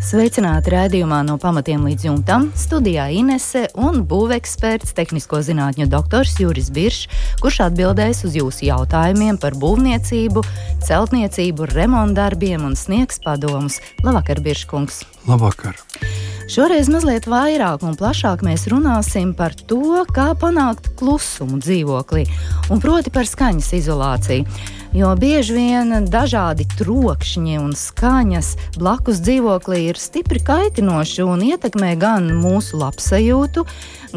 Sveicināti raidījumā no pamatiem līdz jumtam. Studijā Inese un būveksperts, tehnisko zinātņu doktors Juris Biršs, kurš atbildēs uz jūsu jautājumiem par būvniecību, celtniecību, remontdarbiem un sniegs padomus. Labvakar, Birškungs! Labvakar! Šoreiz mazliet vairāk un plašāk mēs runāsim par to, kā panākt klusumu dzīvoklī, un proti par skaņas izolāciju. Jo bieži vien dažādi trokšņi un skaņas blakus dzīvoklī ir stipri kaitinoši un ietekmē gan mūsu labsajūtu,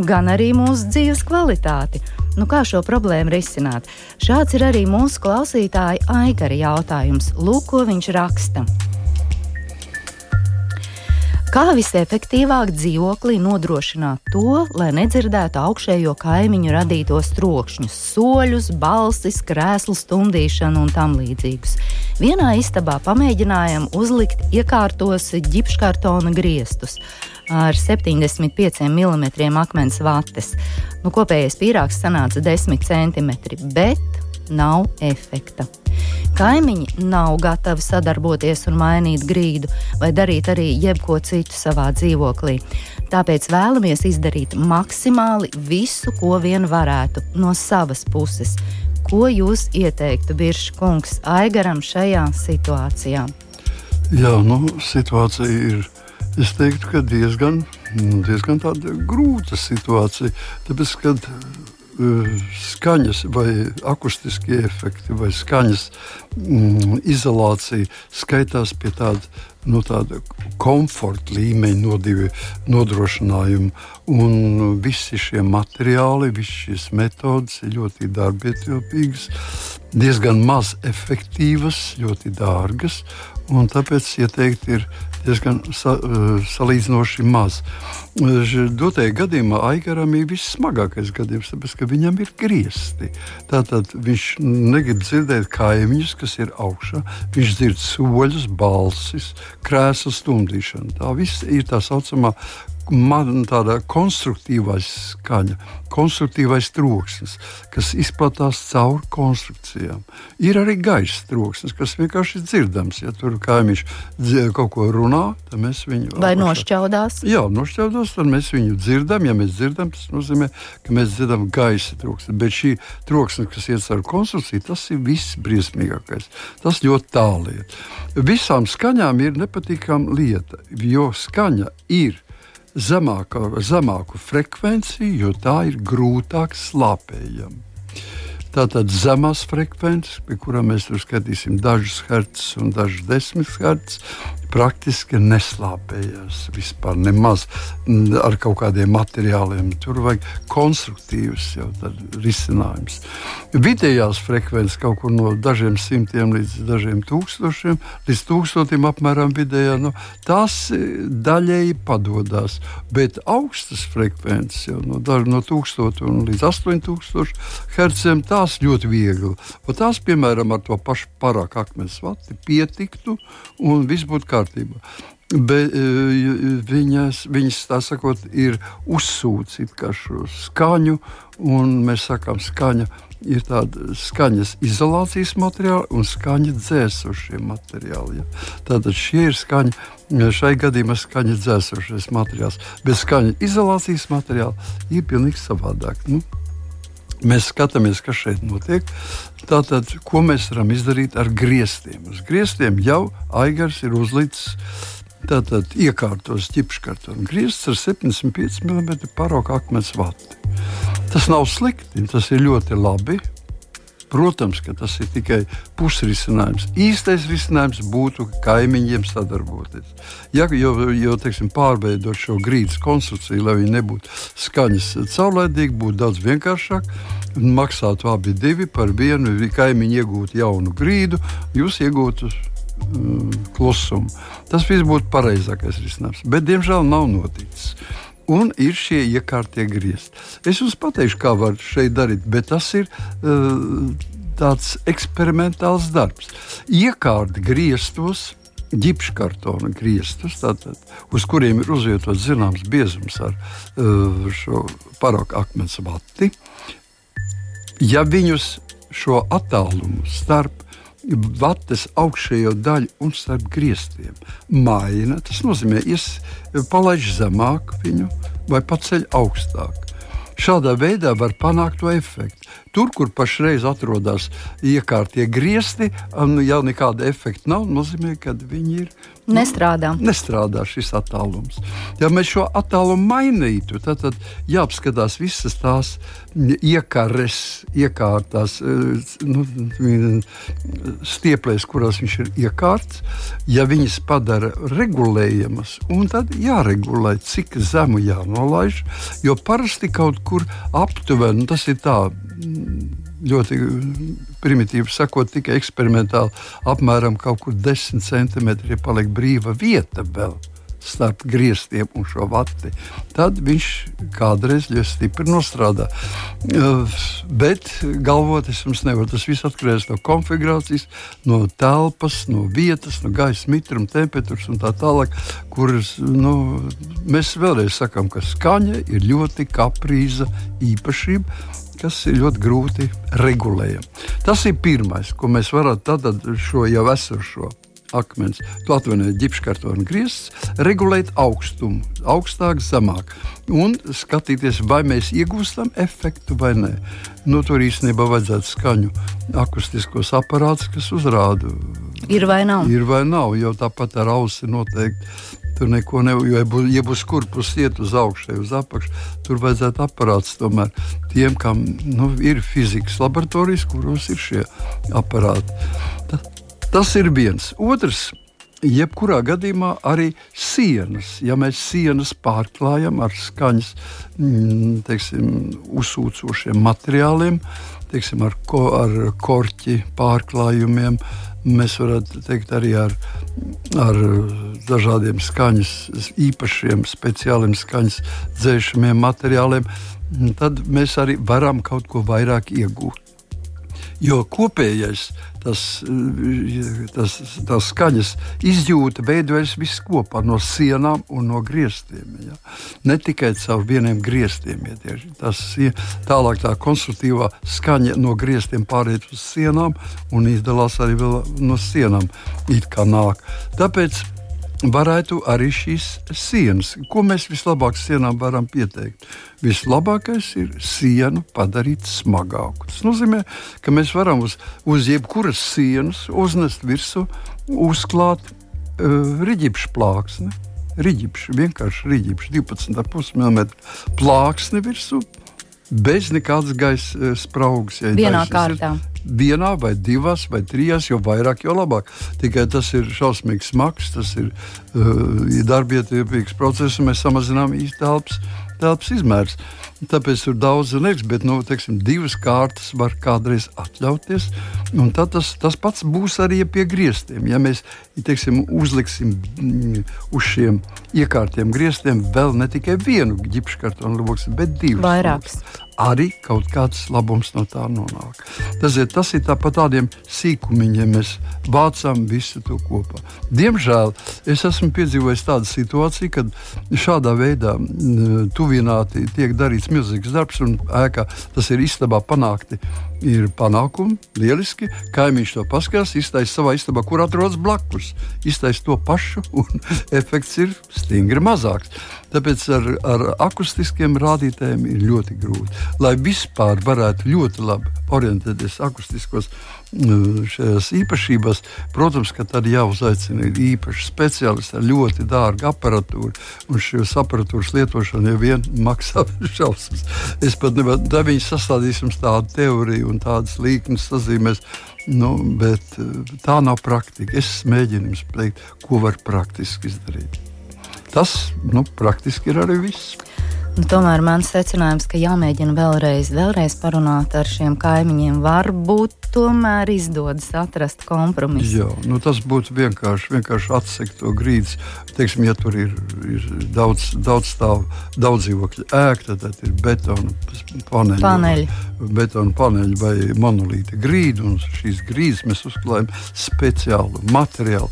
gan arī mūsu dzīves kvalitāti. Nu, kā šo problēmu risināt? Šāds ir arī mūsu klausītāja Aigara jautājums. Lūk, ko viņš raksta. Kā visefektīvāk dzīvoklī nodrošināt to, lai nedzirdētu augšējo kaimiņu radītos trokšņus, soļus, balsis, krēslu stumdīšanu un tam līdzīgus. Vienā istabā pamēģinājām uzlikt iekārtos ģipškartona griestus ar 75 mm akmens vates. Nu, kopējais pīrāgs sanāca 10 cm, bet nav efekta. Kaimiņi nav gatavi sadarboties un mainīt grīdu vai darīt arī jebko citu savā dzīvoklī. Tāpēc vēlamies izdarīt maksimāli visu, ko vien varētu no savas puses. Ko jūs ieteiktu, Biržs kungs, Aigaram šajā situācijā? Jā, nu, situācija ir. Es teiktu, ka diezgan, diezgan grūta situācija. Tāpēc, kad skaņas vai akustiskie efekti vai skaņas mm, izolācija skaitās pie tāda, nu, tāda komforta līmeņa nodrošinājuma. Un visi šie materiāli, visas šīs metodes ir ļoti darbietilpīgas, diezgan maz efektīvas, ļoti dārgas. Tāpēc ieteikt ir diezgan sa, eh, salīdzinoši maz. Eh, dotajā gadījumā Aigaram ir vissmagākais gadījums, tāpēc ka viņam ir griezti. Tātad viņš negrib dzirdēt kaimiņus, kas ir augšā. Viņš dzird soļus, balsis, krēslu stumdīšanu. Tā viss ir tā saucamā man tāda konstruktīvā skaņa, konstruktīvais troksnis, kas izplatās cauri konstrukcijām. Ir arī gaisa troksnis, kas vienkārši ir dzirdams. Ja tur kaimiņš kaut ko runā, tad mēs viņu vai nošķaudās. Jā, nošķaudās, tad mēs viņu dzirdam. Ja mēs dzirdam, tas nozīmē, ka mēs dzirdam gaisa troksni. Bet šī troksnis, kas iet cauri konstrukcijai, tas ir viss briesmīgākais. Tas ļoti tālu iet. Visām skaņām ir nepatīkama lieta, jo skaņa ir zemāku, zemāku frekvenciju, jo tā ir grūtāk slāpējama. Tātad zemās frekvences, pie kurām mēs tur skatīsim dažus hertz un dažus desmit hertz, praktiski neslāpējās vispār nemaz ar kaut kādiem materiāliem. Tur vajag konstruktīvs risinājums. Vidējās frekvences kaut kur no dažiem simtiem līdz dažiem tūkstošiem, līdz tūkstotim apmēram vidējā, nu, tās daļēji padodas. Bet augstas frekvences jau no, no 1000 līdz 8000 hertziem tās ļoti viegli. Un tās, piemēram, ar to pašu parāku akmens vati pietiktu un viss būtu kārtībā kārtībā. Bet e, viņas, viņas tā sakot, ir uzsūcīta šo skaņu, un mēs sakām, skaņa ir tāda skaņas izolācijas materiāli un skaņa dzēsošie materiāli. Ja. Tātad šie ir skaņa, šai gadījumā skaņa dzēsošais materiāls, bet skaņa izolācijas materiāli ir pilnīgi savādāk. Nu, Mēs skatāmies, kas šeit notiek. Tātad, ko mēs varam izdarīt ar griestiem? Uz griestiem jau Aigars ir uzlicis. Tātad iekārtos ķipškartonu griezts ar 75 mm parauga akmens vati. Tas nav slikti, tas ir ļoti labi. Protams, ka tas ir tikai pusrisinājums. Īstais risinājums būtu kaimiņiem sadarboties. Ja jau, jau teiksim, pārveidot šo grīdas konstrukciju, lai viņi nebūtu skaņas caurlaidīgi, būtu daudz vienkāršāk. Maksātu abi divi par vienu, kaimiņi iegūtu jaunu grīdu, jūs iegūtu mm, klusumu. Tas viss būtu pareizākais risinājums. Bet, diemžēl, nav noticis un ir šie iekārtie griezti. Es jums pateikšu, kā var šeit darīt, bet tas ir uh, tāds eksperimentāls darbs. Iekārt griestos, ģipškartona griestus, tātad, uz kuriem ir uzvietots zināms biezums ar uh, šo paroku akmens vati. Ja viņus šo attālumu starp vates augšējo daļu un starp griestiem maina, tas nozīmē, ies palaiž zemāk viņu vai paceļ augstāk. Šādā veidā var panākt to efektu. Tur, kur pašreiz atrodas iekārtie griezti, nu, jau nekāda efekta nav. Nozīmē, ka viņi ir. Nu, nestrādā. Nestrādā šis attālums. Ja mēs šo attālumu mainītu, tad, tad jāapskatās visas tās iekāres, iekārtās, eh, nu, stieplēs, kurās viņš ir iekārts. Ja viņas padara regulējamas, tad jāregulē, cik zemu jānolaiž. Jo parasti kaut kur aptuveni tas ir tā ļoti primitīvi sakot, tikai eksperimentāli apmēram kaut kur 10 centimetri paliek brīva vieta vēl starp griestiem un šo vati, tad viņš kādreiz ļoti stipri nostrādā. Bet galvoties mums nevar. Tas viss atkarīgs no konfigurācijas, no telpas, no vietas, no gaisa mitruma, temperatūras un tā tālāk. Kuras nu, mēs vēlreiz sakām, ka skaņa ir ļoti kaprīza īpašība kas ir ļoti grūti regulējami. Tas ir pirmais, ko mēs varam tad šo jau esošo akmens, to atvainojiet, ģipškartona griezts, regulēt augstumu, augstāk, zemāk. Un skatīties, vai mēs iegūstam efektu vai nē. Nu, tur īstenībā vajadzētu skaņu akustiskos aparātus, kas uzrāda. Ir vai nav? Ir vai nav, jo tāpat ar ausi noteikti Tur neko nevar, jo, ja būs, ja būs kurpus iet uz augšu, uz apakšu, tur vajadzētu aparāts tomēr tiem, kam nu, ir fizikas laboratorijas, kuros ir šie aparāti. Ta, tas ir viens. Otrs. Jebkurā gadījumā arī sienas, ja mēs sienas pārklājam ar skaņas, mm, teiksim, uzsūcošiem materiāliem, teiksim, ar, ko, ar korķi pārklājumiem, mēs varētu teikt, arī ar, ar dažādiem skaņas, īpašiem, speciāliem skaņas dzēšamiem materiāliem, tad mēs arī varam kaut ko vairāk iegūt. Jo kopējais tas, tas, tas skaņas izjūta veidojas viss kopā no sienām un no griestiem. Ja? Ne tikai caur vieniem griestiem. Ja tas ir tālāk tā konstruktīvā skaņa no griestiem pāriet uz sienām un izdalās arī no sienām. Tāpēc varētu arī šīs sienas, ko mēs vislabāk sienām varam pieteikt. Vislabākais ir sienu padarīt smagāku. Tas nozīmē, ka mēs varam uz, uz jebkuras sienas uznest virsmu, uzklāt uh, riģipšu plāksni. Riģipši, vienkārši riģipši, 12,5 mm plāksni virsmu, bez nekādas gaisa uh, spraugas. Ja Vienā kārtā. Vienā, vai divās, vai trijās, jo vairāk, jo labāk. Tikai tas ir šausmīgs smags, tas ir uh, darbietilpīgs process, un mēs samazinām īstenībā telpas, telpas izmērs. Tāpēc tur daudz liekas, bet nu, teiksim, divas kārtas var kādreiz atļauties. Tas, tas pats būs arī pie griestiem. Ja mēs teiksim, uzliksim mm, uz šiem iekārtiem griestiem vēl ne tikai vienu ģipškartonu lokus, bet divus. Vairākus arī kaut kāds labums no tā nonāk. Tas ir, tas ir tāpat tādiem sīkumiņiem, mēs vācām visu to kopā. Diemžēl es esmu piedzīvojis tādu situāciju, kad šādā veidā tuvināti tiek darīts milzīgs darbs un ēkā tas ir istabā panākti. Ir panākumi, lieliski. Kaimiņš to paskatās, iztaisa savā istabā, kur atrodas blakus. Iztaisa to pašu, un efekts ir stingri mazāks. Tāpēc ar, ar akustiskiem rādītājiem ir ļoti grūti. Lai vispār varētu ļoti labi orientēties akustiskos mm, šajās īpašībās, protams, ka tad jāuzaicina īpaši speciālisti ar ļoti dārgu aparatūru. Un šīs aparatūras lietošana jau vien maksā šausmas. Es pat nevaru, tā viņi sastādīs mums tādu teoriju un tādas līknes sazīmēs. Nu, bet eh, tā nav praktika. Es mēģinu jums pateikt, ko var praktiski izdarīt. Tas nu, praktiski ir arī viss. Nu, tomēr mans secinājums, ka jāmēģina vēlreiz, vēlreiz parunāt ar šiem kaimiņiem, varbūt tomēr izdodas atrast kompromisu. Jā, nu tas būtu vienkārši, vienkārši atsekt to grīdas. Teiksim, ja tur ir, ir daudz, daudz stāvu, daudz dzīvokļu ēka, tad ir betona paneļi, paneļi. betona paneļi vai monolīta grīda. Un šīs grīdas mēs uzklājam speciālu materiālu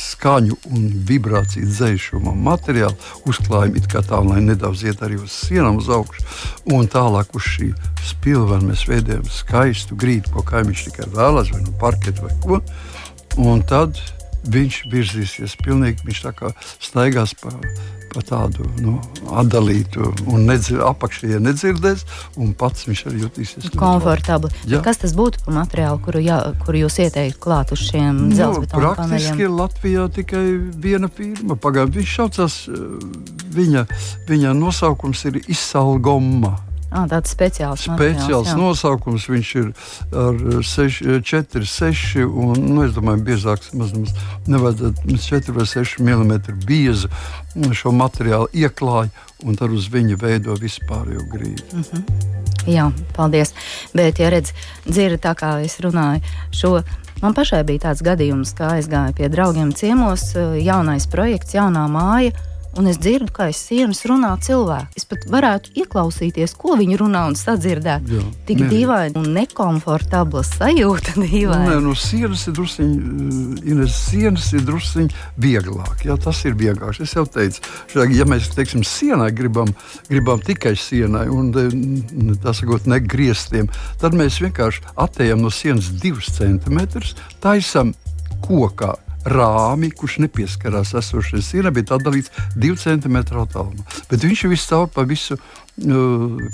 skaņu un vibrāciju dzēšanu materiālu, uzklājam it kā tā, lai nedaudz iet arī uz sienām uz augšu. Un tālāk uz šī spilvena mēs veidojam skaistu grīdu, ko kaimiņš tikai vēlas, vai nu parketu vai ko. Un tad viņš virzīsies pilnīgi, viņš tā kā staigās pa pa tādu nu, atdalītu, un nedzir, apakšējie nedzirdēs, un pats viņš arī jutīsies komfortabli. Kas tas būtu par materiālu, kuru, jā, kuru jūs ieteiktu klāt uz šiem nu, dzelzbetona paneļiem? Praktiski Latvijā tikai viena firma pagājušajā. Viņš saucās, eh, viņa, viņa nosaukums ir Izsalgoma. Ah, tāds speciāls, speciāls nosaukums. Viņš ir ar 6, 4, 6 un, nu, es domāju, biezāks. Mazums nevajadzētu 4 vai 6 mm biezu šo materiālu ieklāj un tad uz viņa veido vispārējo grīdu. Mm -hmm. Jā, paldies. Bet, ja redz, dzirdi tā kā es runāju, šo Man pašai bija tāds gadījums, ka aizgāju pie draugiem ciemos, jaunais projekts, jaunā māja un es dzirdu, kā aiz sienas runā cilvēki. Es pat varētu ieklausīties, ko viņi runā un sadzirdēt. Jā, Tik dīvaini un nekomfortabla sajūta. Nē, no sienas ir druskuļi, eh, Ines, sienas ir druskuļi vieglāk. Jā, tas ir vieglāk. Es jau teicu, ja mēs teiksim, sienai gribam, gribam tikai sienai un tā sakot, ne griestiem, tad mēs vienkārši attējam no sienas divus centimetrus, taisam kokā rāmi, kurš nepieskarās esošajai sienai, bet atdalīts 2 cm attālumā. Bet viņš ir viscaur pa visu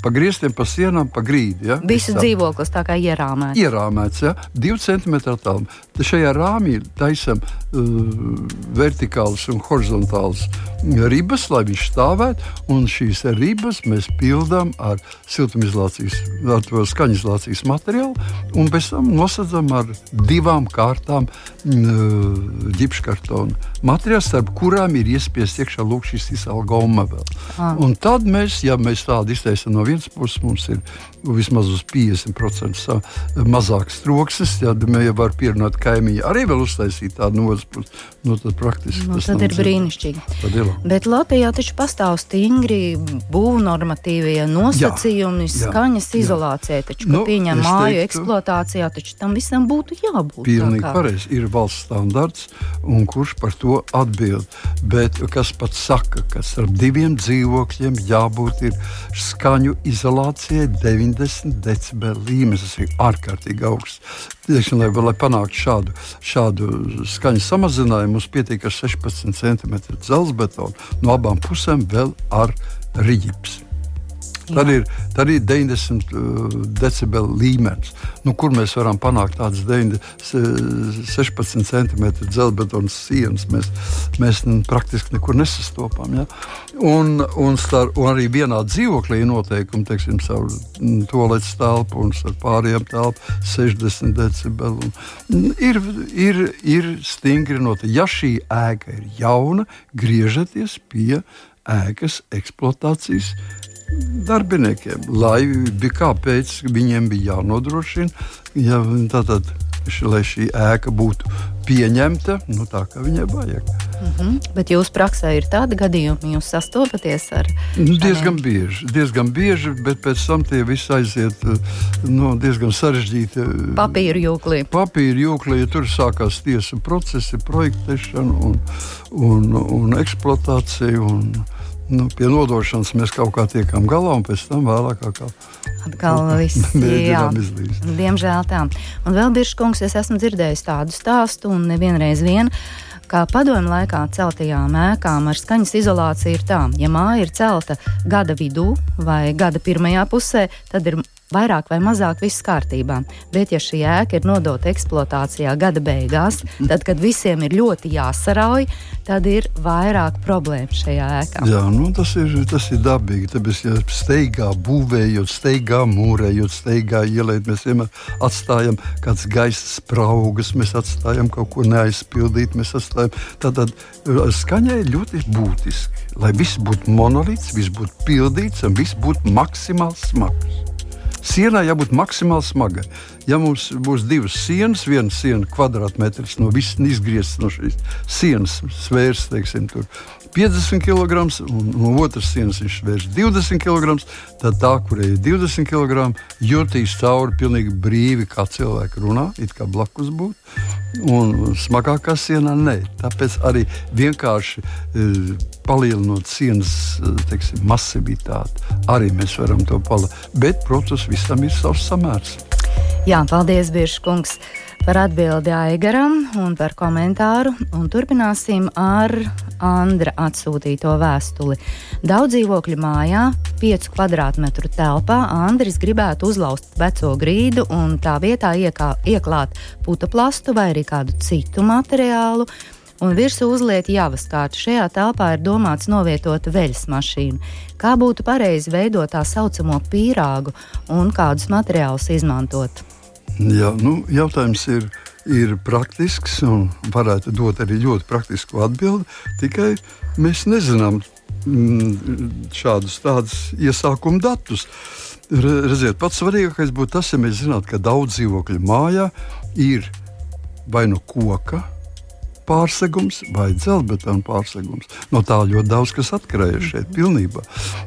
pa griestiem, pa sienām, pa grīdi. Ja? Visu tā. dzīvoklis tā kā ierāmēts. Ierāmēts, ja? divu centimetru attālumā. Šajā rāmī taisam uh, vertikālas un horizontālas ribas, lai viņš stāvētu. Un šīs ribas mēs pildām ar siltumizolācijas, ar to skaņizolācijas materiālu. Un pēc tam nosacām ar divām kārtām uh, ģipškartona materiālu, starp kurām ir iespiest iekšā lūk šis izalgoma vēl. Ah. Un tad mēs, ja mēs tā tādu izteikti no vienas puses mums ir vismaz uz 50% mazāks troksnis. Ja mēs jau varam pierunāt kaimiņu, arī vēl uztaisīt tādu no otras puses, nu, tad praktiski nu, tas tad ir brīnišķīgi. Tad ir. Bet Latvijā taču pastāv stingri būvnormatīvie nosacījumi, jā, jā, skaņas jā. izolācijai, taču, nu, pieņem māju teiktu, eksploatācijā, taču tam visam būtu jābūt. Pilnīgi pareizi. Ir valsts standarts, un kurš par to atbild. Bet kas pats saka, ka starp diviem dzīvokļiem jābūt skaņu izolācijai 90 decibeli līmenis. Tas ir ārkārtīgi augsts. Tiešām, lai, lai panāktu šādu, šādu skaņu samazinājumu, mums pietiek ar 16 cm dzelzbetonu no abām pusēm vēl ar rīķi. Tad ir, tad ir 90 uh, decibeli līmenis, nu, kur mēs varam panākt tādas 9, 16 cm dzelzbetona sienas. Mēs, mēs praktiski nekur nesastopam. Ja? Un, un, star, un arī vienā dzīvoklī ir noteikumi, teiksim, savu toaletes telpu un pārējām telpu 60 decibeli. Un, ir, ir, ir stingri noteikti. Ja šī ēka ir jauna, griežaties pie ēkas eksploatācijas darbiniekiem, lai bija kāpēc viņiem bija jānodrošina, ja, tātad, lai šī ēka būtu pieņemta nu, tā, kā viņai vajag. Mm -hmm. Bet jūsu praksē ir tādi gadījumi, jūs sastopaties ar nu, diezgan bieži. Diezgan bieži, bet pēc tam tie visi aiziet nu, diezgan sarežģīti. Papīra jūklī. Papīra jūklī, ja tur sākās tiesa procesi, projektēšana un, un, un eksploatācija. Un, nu, pie nodošanas mēs kaut kā tiekam galā, un pēc tam vēlāk kā atkal viss izlīst. Diemžēl tā. Un vēl Biržkungs, es esmu dzirdējis tādu stāstu, un nevienreiz vien. Kā padomju laikā celtajām ēkām ar skaņas izolāciju ir tā, ja māja ir celta gada vidū vai gada pirmajā pusē, tad ir vairāk vai mazāk viss kārtībā. Bet, ja šī ēka ir nodota eksploatācijā gada beigās, tad, kad visiem ir ļoti jāsarauj, tad ir vairāk problēmu šajā ēkā. Jā, nu, tas, ir, tas ir dabīgi. Tāpēc, ja steigā būvējot, steigā mūrējot, steigā ielēt, mēs vienmēr atstājam kādas gaisa spraugas, mēs atstājam kaut ko neaizpildīt. Tātad skaņai ļoti būtiski, lai viss būtu monolīts, viss būtu pildīts un viss būtu maksimāli smags. Sienai jābūt maksimāli smagai. Ja mums būs divas sienas, viena siena kvadrātmetrs no visas izgrieztas no šīs sienas, svērs, teiksim, tur 50 kg, un no otras sienas viņš svērs 20 kg, tad tā, kurai ir 20 kg, jutīs cauri pilnīgi brīvi, kā cilvēki runā, it kā blakus būtu. Un smagākā sienā nē. Tāpēc arī vienkārši e, palielinot sienas e, teiksim, masivitāti, arī mēs varam to palielināt. Bet, protams, visam ir savs samērs. Jā, paldies, Biržkungs, par atbildi Aigaram un par komentāru. Un turpināsim ar Andra atsūtīto vēstuli. Daudz dzīvokļu mājā, 5 km2 telpā, Andris gribētu uzlauzt veco grīdu un tā vietā iekā, ieklāt putekļu vai arī kādu citu materiālu. Un virsū uzliet javas kārtu. Šajā telpā ir domāts novietot veļas mašīnu. Kā būtu pareizi veidot tā saucamo pīrāgu un kādus materiālus izmantot? Jā, nu, jautājums ir, ir praktisks un varētu dot arī ļoti praktisku atbildi. Tikai mēs nezinām mm, šādus tādus iesākumu datus. Redziet, pats svarīgākais būtu tas, ja mēs zinātu, ka daudz dzīvokļu mājā ir vai no koka, pārsegums vai dzelzbetona pārsegums. No tā ļoti daudz kas atkarīgs šeit pilnībā.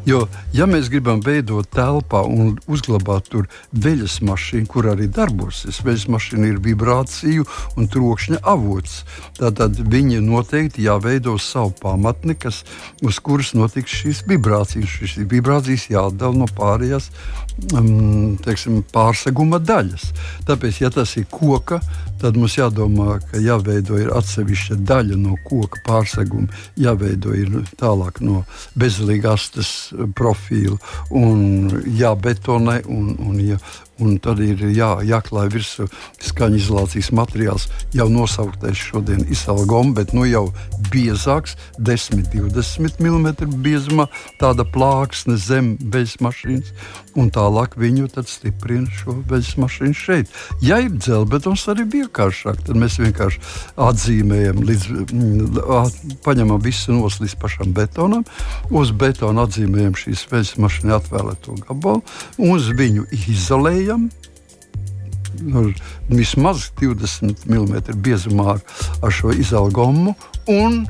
Jo, ja mēs gribam veidot telpā un uzglabāt tur veļas mašīnu, kur arī darbosies, veļas mašīna ir vibrāciju un trokšņa avots, tad viņi noteikti jāveido savu pamatni, kas, uz kuras notiks šīs vibrācijas. Šīs vibrācijas jādala no pārējās um, teiksim, pārseguma daļas. Tāpēc, ja tas ir koka, tad mums jādomā, ka jāveido atsevišķa daļa no koka pārseguma, jāveido tālāk no bezlīgastas profila un jābetonē un, un jā, un tad ir jā, jāklāj virsū skaņas izolācijas materiāls, jau nosauktais šodien izsalgom, bet nu jau biezāks, 10-20 mm biezumā, tāda plāksne zem veļas mašīnas, un tālāk viņu stiprina šo veļas mašīnu šeit. Ja ir dzelbetons, arī vienkāršāk, tad mēs vienkārši atzīmējam, līdz, mm, paņemam visu nos līdz pašam betonam, uz betona atzīmējam šīs veļas mašīnas atvēlēto gabalu, un uz viņu izolējam. Nu, vismaz 20 mm biezumā ar, šo izelgomu un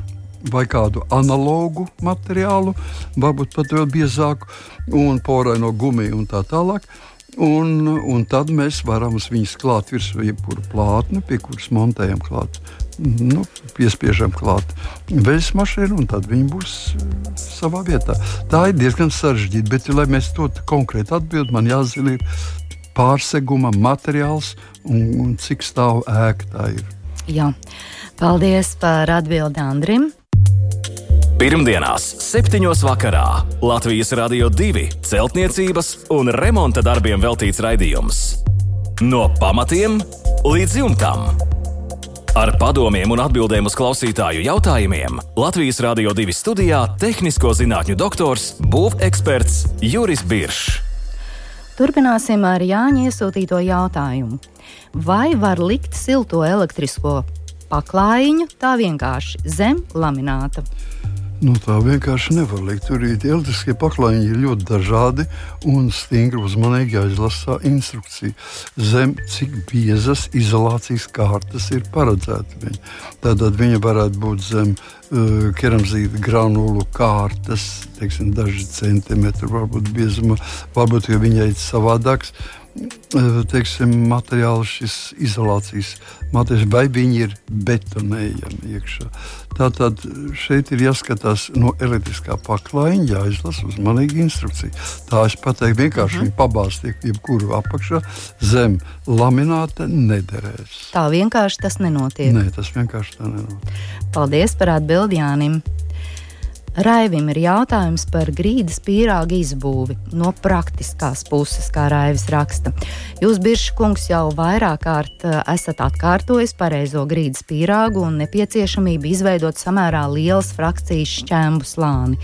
vai kādu analogu materiālu, varbūt pat vēl biezāku, un poraino gumiju un tā tālāk. Un, un tad mēs varam uz viņas klāt virsū jebkuru plātni, pie kuras montējam klāt. Nu, piespiežam klāt veļas mašīnu, un tad viņi būs uh, savā vietā. Tā ir diezgan sarežģīta, bet, lai mēs to konkrēti atbildētu, man jāzina, pārseguma materiāls un, un cik stāv ēka tā ir. Jā. Paldies par atbildi Andrim. Pirmdienās, 7. vakarā Latvijas Rādio 2 celtniecības un remonta darbiem veltīts raidījums. No pamatiem līdz jumtam. Ar padomiem un atbildēm uz klausītāju jautājumiem Latvijas Rādio 2 studijā - tehnisko zinātņu doktors, būveksperts Juris Biršs. Turpināsim ar Jāņa iesūtīto jautājumu. Vai var likt silto elektrisko paklājiņu tā vienkārši zem lamināta? Nu, tā vienkārši nevar likt. Tur ir elektriskie paklājiņi ir ļoti dažādi un stingri uzmanīgi jāizlasa instrukcija. Zem cik biezas izolācijas kārtas ir paredzēta. Tātad viņa varētu būt zem uh, keramzīta granulu kārtas, teiksim, daži centimetri, varbūt biezuma, varbūt viņai ir savādāks. Uh, teiksim, materiāli, šis izolācijas materiāls, vai viņi ir betonējami iekšā. Tātad šeit ir jāskatās no elektriskā paklājiņa, jāizlasa uzmanīgi instrukcija. Tā es pateiktu, vienkārši mm -hmm. pabāztiet jebkuru apakšā zem lamināta nederēs. Tā vienkārši tas nenotiek. Nē, tas vienkārši tā nenotiek. Paldies par atbildi Jānim. Raivim ir jautājums par grīdas pīrāga izbūvi no praktiskās puses, kā Raivis raksta. Jūs, Birša kungs, jau vairāk kārt eh, esat atkārtojis pareizo grīdas pīrāgu un nepieciešamību izveidot samērā lielas frakcijas šķēmu slāni.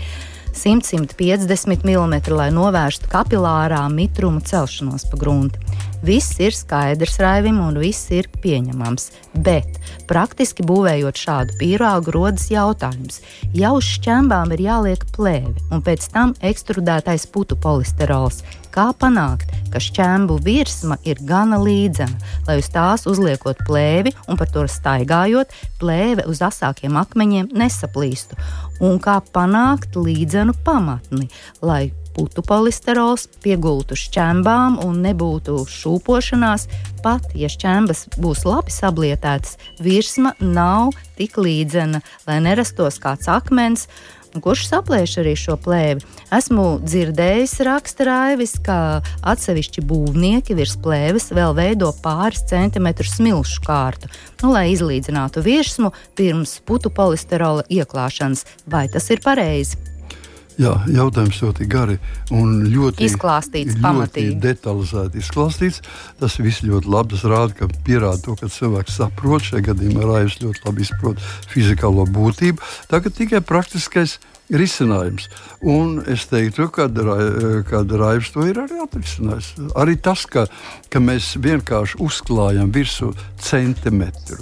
100-150 mm, lai novērstu kapilārā mitruma celšanos pa grunti. Viss ir skaidrs raivim un viss ir pieņemams, bet praktiski būvējot šādu pīrāgu rodas jautājums. Ja uz šķembām ir jāliek plēvi un pēc tam ekstrudētais putu polisterols, kā panākt, ka šķēmbu virsma ir gana līdzena, lai uz tās uzliekot plēvi un par to staigājot, plēve uz asākiem akmeņiem nesaplīstu, un kā panākt līdzenu pamatni, lai putu polisterols piegultu šķembām un nebūtu šūpošanās. Pat ja šķembas būs labi sablietētas, virsma nav tik līdzena, lai nerastos kāds akmens. Kurš saplēš arī šo plēvi? Esmu dzirdējis, raksta Raivis, ka atsevišķi būvnieki virs plēves vēl veido pāris centimetru smilšu kārtu, nu, lai izlīdzinātu virsmu pirms putu polisterola ieklāšanas. Vai tas ir pareizi? Jā, jautājums ļoti gari un ļoti izklāstīts, ļoti pamatīgi. detalizēti izklāstīts. Tas viss ļoti labi. Tas rāda, ka pierāda to, ka cilvēks saprot, šajā gadījumā Rājus ļoti labi izprot fizikālo būtību. Tagad tikai praktiskais risinājums. Un es teiktu, ka Raivs to ir arī atrisinājis. Arī tas, ka, ka mēs vienkārši uzklājam virsmu centimetru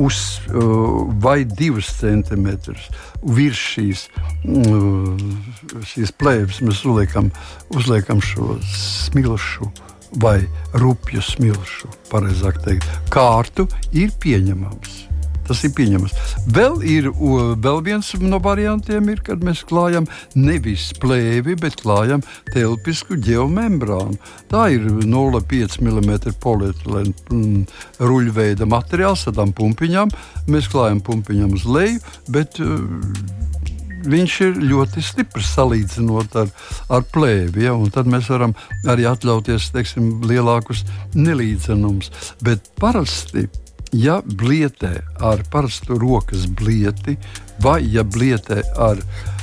uz uh, vai divus centimetrus virs šīs, uh, šīs plēves mēs uzliekam, uzliekam šo smilšu vai rupju smilšu, pareizāk teikt, kārtu, ir pieņemams. Tas ir pieņemams. Vēl, ir, vēl viens no variantiem ir, kad mēs klājam nevis plēvi, bet klājam telpisku geomembrānu. Tā ir 0,5 mm polietilēna ruļveida materiāls, tādām pumpiņām. Mēs klājam pumpiņām uz leju, bet uh, viņš ir ļoti stiprs salīdzinot ar, ar plēvi. Ja? Tad mēs varam arī atļauties teiksim, lielākus nelīdzenumus. Bet parasti ja blietē ar parastu rokas blieti vai ja blietē ar,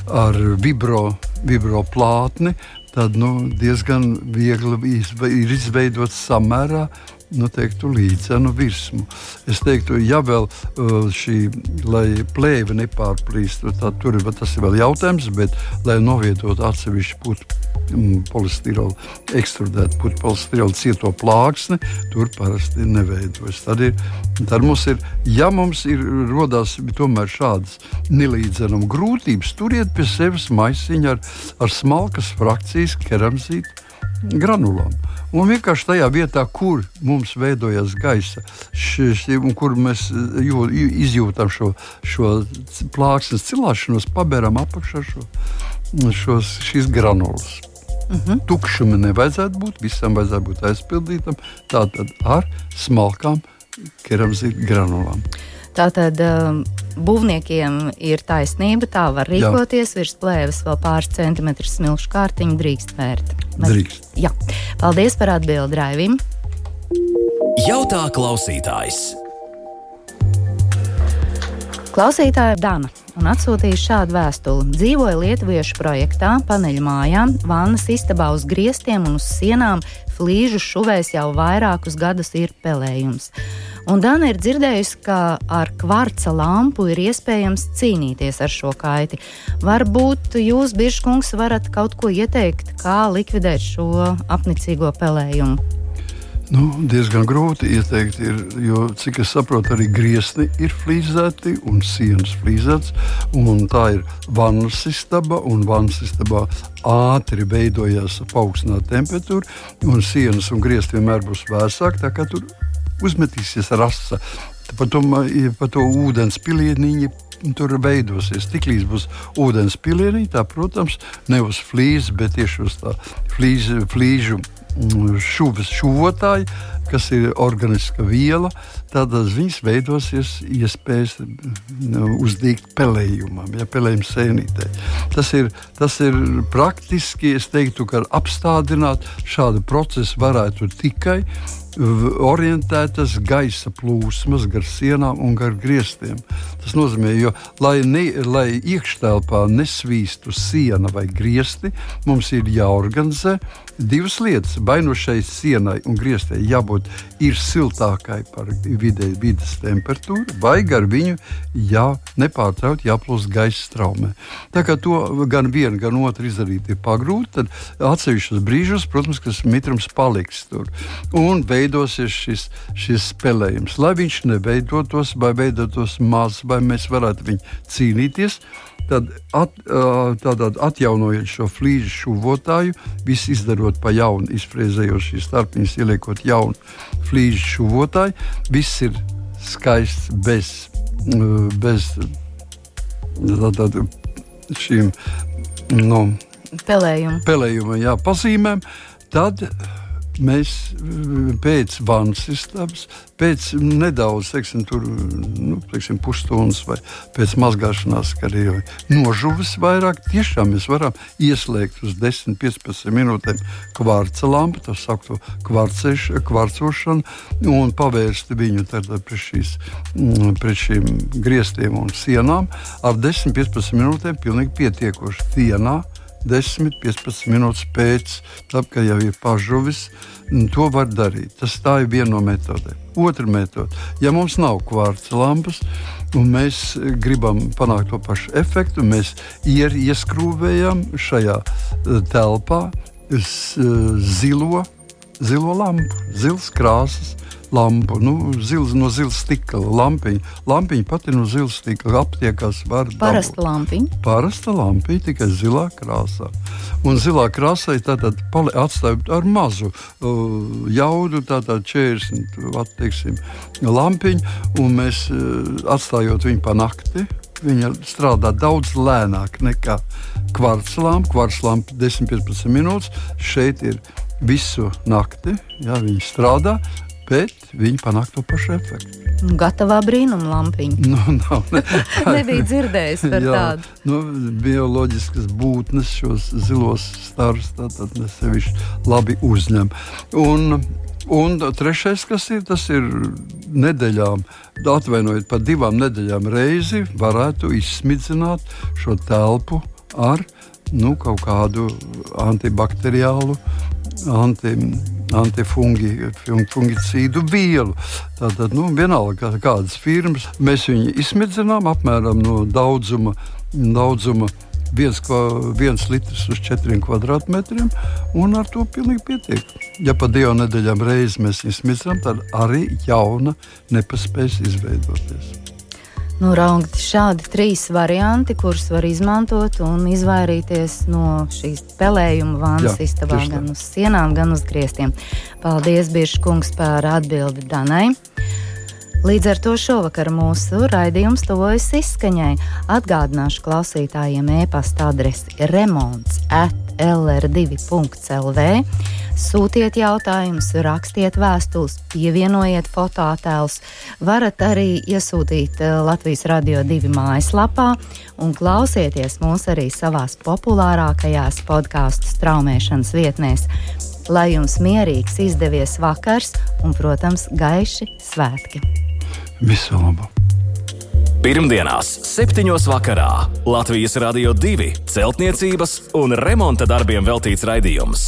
ar vibro, vibro plātni, tad nu, diezgan viegli ir izveidot samērā nu, teiktu, līdzenu virsmu. Es teiktu, ja vēl uh, šī, plēve nepārplīstu, tad tur tas ir vēl jautājums, bet lai novietotu atsevišķu putu mm, polistirola, ekstrudētu putu polistirola cieto plāksni, tur parasti neveidojas. Tad, ir, tad mums ir, ja mums ir rodās tomēr šādas nelīdzenuma grūtības, turiet pie sevis maisiņu ar, ar smalkas frakcijas keramzītu granulām. Un vienkārši tajā vietā, kur mums veidojas gaisa, šis, kur mēs jū, izjūtam šo, šo plāksnes cilāšanos, paberam apakšā šo, šos, šīs granulas. Uh mhm. -huh. Tukšam nevajadzētu būt, visam vajadzētu būt aizpildītam, tātad ar smalkām keramzītu granulām. Tātad um, būvniekiem ir taisnība, tā var rīkoties. Jā. Virs plēves vēl pāris centimetrus smilšu kārtiņu drīkst vērt. Drīkst. Jā. Paldies par atbildi, Raivim. Jautā klausītājs. Klausītāja Dana un atsūtīja šādu vēstuli. Dzīvoja Lietuviešu projektā, paneļu mājā, vannas istabā uz griestiem un uz sienām flīžu šuvēs jau vairākus gadus ir pelējums. Un Dana ir dzirdējusi, ka ar kvarca lampu ir iespējams cīnīties ar šo kaiti. Varbūt jūs, Biržkungs, varat kaut ko ieteikt, kā likvidēt šo apnicīgo pelējumu. Nu, diezgan grūti ieteikt, ir, jo, cik es saprotu, arī griezti ir flīzēti un sienas flīzētas. Tā ir vannas istaba, un vannas istabā ātri veidojās paaugstināta temperatūra, un sienas un griezti vienmēr būs vēsāki, tā kā tur uzmetīsies rasa. Par to, par to ūdens pilieniņu tur veidosies. Tiklīdz būs ūdens pilieni, tā, protams, ne uz flīzes, bet tieši uz tā flīžu. flīžu šuvis šuvotāji, kas ir organiska viela, tad viņas veidosies iespējas uzdīt pelējumam, ja pelējuma sēnītē. Tas ir, tas ir praktiski, es teiktu, ka apstādināt šādu procesu varētu tikai orientētas gaisa plūsmas gar sienām un gar griestiem. Tas nozīmē, jo, lai, ne, lai iekštelpā nesvīstu siena vai griesti, mums ir jāorganizē divas lietas. Vai no šai sienai un griestei jābūt siltākai par vidēju vidas temperatūru, vai gar viņu jā, nepārtraukti jāplūst gaisa straumē. Tā kā to gan vienu, gan otru izdarīt ir pagrūti, tad atsevišķos brīžos, protams, tas mitrums paliks tur. Un veidosies šis, šis spēlējums. Lai viņš neveidotos, vai veidotos maz, vai mēs varētu viņu cīnīties tad at, tātad atjaunojot šo flīžu šuvotāju, visu izdarot pa jaunu, izfrēzējot šīs starpiņas, ieliekot jaunu flīžu šuvotāju, viss ir skaists bez, bez tātad, šīm no, pelējuma. pelējuma jā, pazīmēm. Tad mēs pēc vannas istabas, pēc nedaudz, teiksim, tur, nu, teiksim, pusstundas vai pēc mazgāšanās, kad ir nožuvis vairāk, tiešām mēs varam ieslēgt uz 10-15 minūtēm kvarca lampu, tā saukto kvarcošanu, un pavērst viņu pret, šīs, mm, pret šīm griestiem un sienām. Ar 10-15 minūtēm pilnīgi pietiekoši. Dienā 10-15 minūtes pēc tam, kad jau ir pažuvis, to var darīt. Tas ir viena no metodēm. Otra metode, ja mums nav kvarca lampas, un mēs gribam panākt to pašu efektu, mēs ier, ieskrūvējam šajā eh, telpā eh, zilo, zilo lampu, zilas krāsas lampu, nu, zils, no zila stikla lampiņa. Lampiņa pati no zila stikla aptiekās var Parasta lampiņa. Parasta lampiņa, tikai zilā krāsā. Un zilā krāsā tātad atstāja ar mazu uh, jaudu, tātad 40 atteiksim, lampiņu, un mēs uh, atstājot viņu pa nakti. Viņa strādā daudz lēnāk nekā. Kvarca lampa 10-15 minūtes. Šeit ir visu nakti. Jā, viņa strādā bet viņi panāk to pašu efektu. Gatavā brīnuma lampiņa. Nu, nav, ne, Nebija dzirdējis par jā, tādu. Nu, bioloģiskas būtnes šos zilos starus sevišķi labi uzņem. Un, Un trešais, kas ir, tas ir nedēļām, atvainojiet, pat divām nedēļām reizi varētu izsmidzināt šo telpu ar nu, kaut kādu antibakteriālu, anti, antifungicīdu vielu. Tātad, nu, vienalga kādas firmas, mēs viņu izsmidzinām apmēram no daudzuma. daudzuma viens, viens litrs uz četriem kvadrātmetriem, un ar to pilnīgi pietiek. Ja pa divām nedēļām reizes mēs izsmidzinām, tad arī jauna nepaspēs izveidoties. Nu, raugti šādi trīs varianti, kurus var izmantot un izvairīties no šīs pelējuma vannas istabā, gan uz sienām, gan uz griestiem. Paldies, Biržkungs, par atbildi Danai. Līdz ar to šovakar mūsu raidījums tuvojas izskaņai. Atgādināšu klausītājiem e-pasta adresi remonds at lr2.lv. Sūtiet jautājumus, rakstiet vēstules, pievienojiet fototēlus. Varat arī iesūtīt eh, Latvijas Radio 2 mājaslapā un klausieties mūs arī savās populārākajās podkāstu straumēšanas vietnēs. Lai jums mierīgs, izdevies vakars un, protams, gaiši svētki! Visu labu! Pirmdienās, 7. vakarā Latvijas Rādio 2 celtniecības un remonta darbiem veltīts raidījums.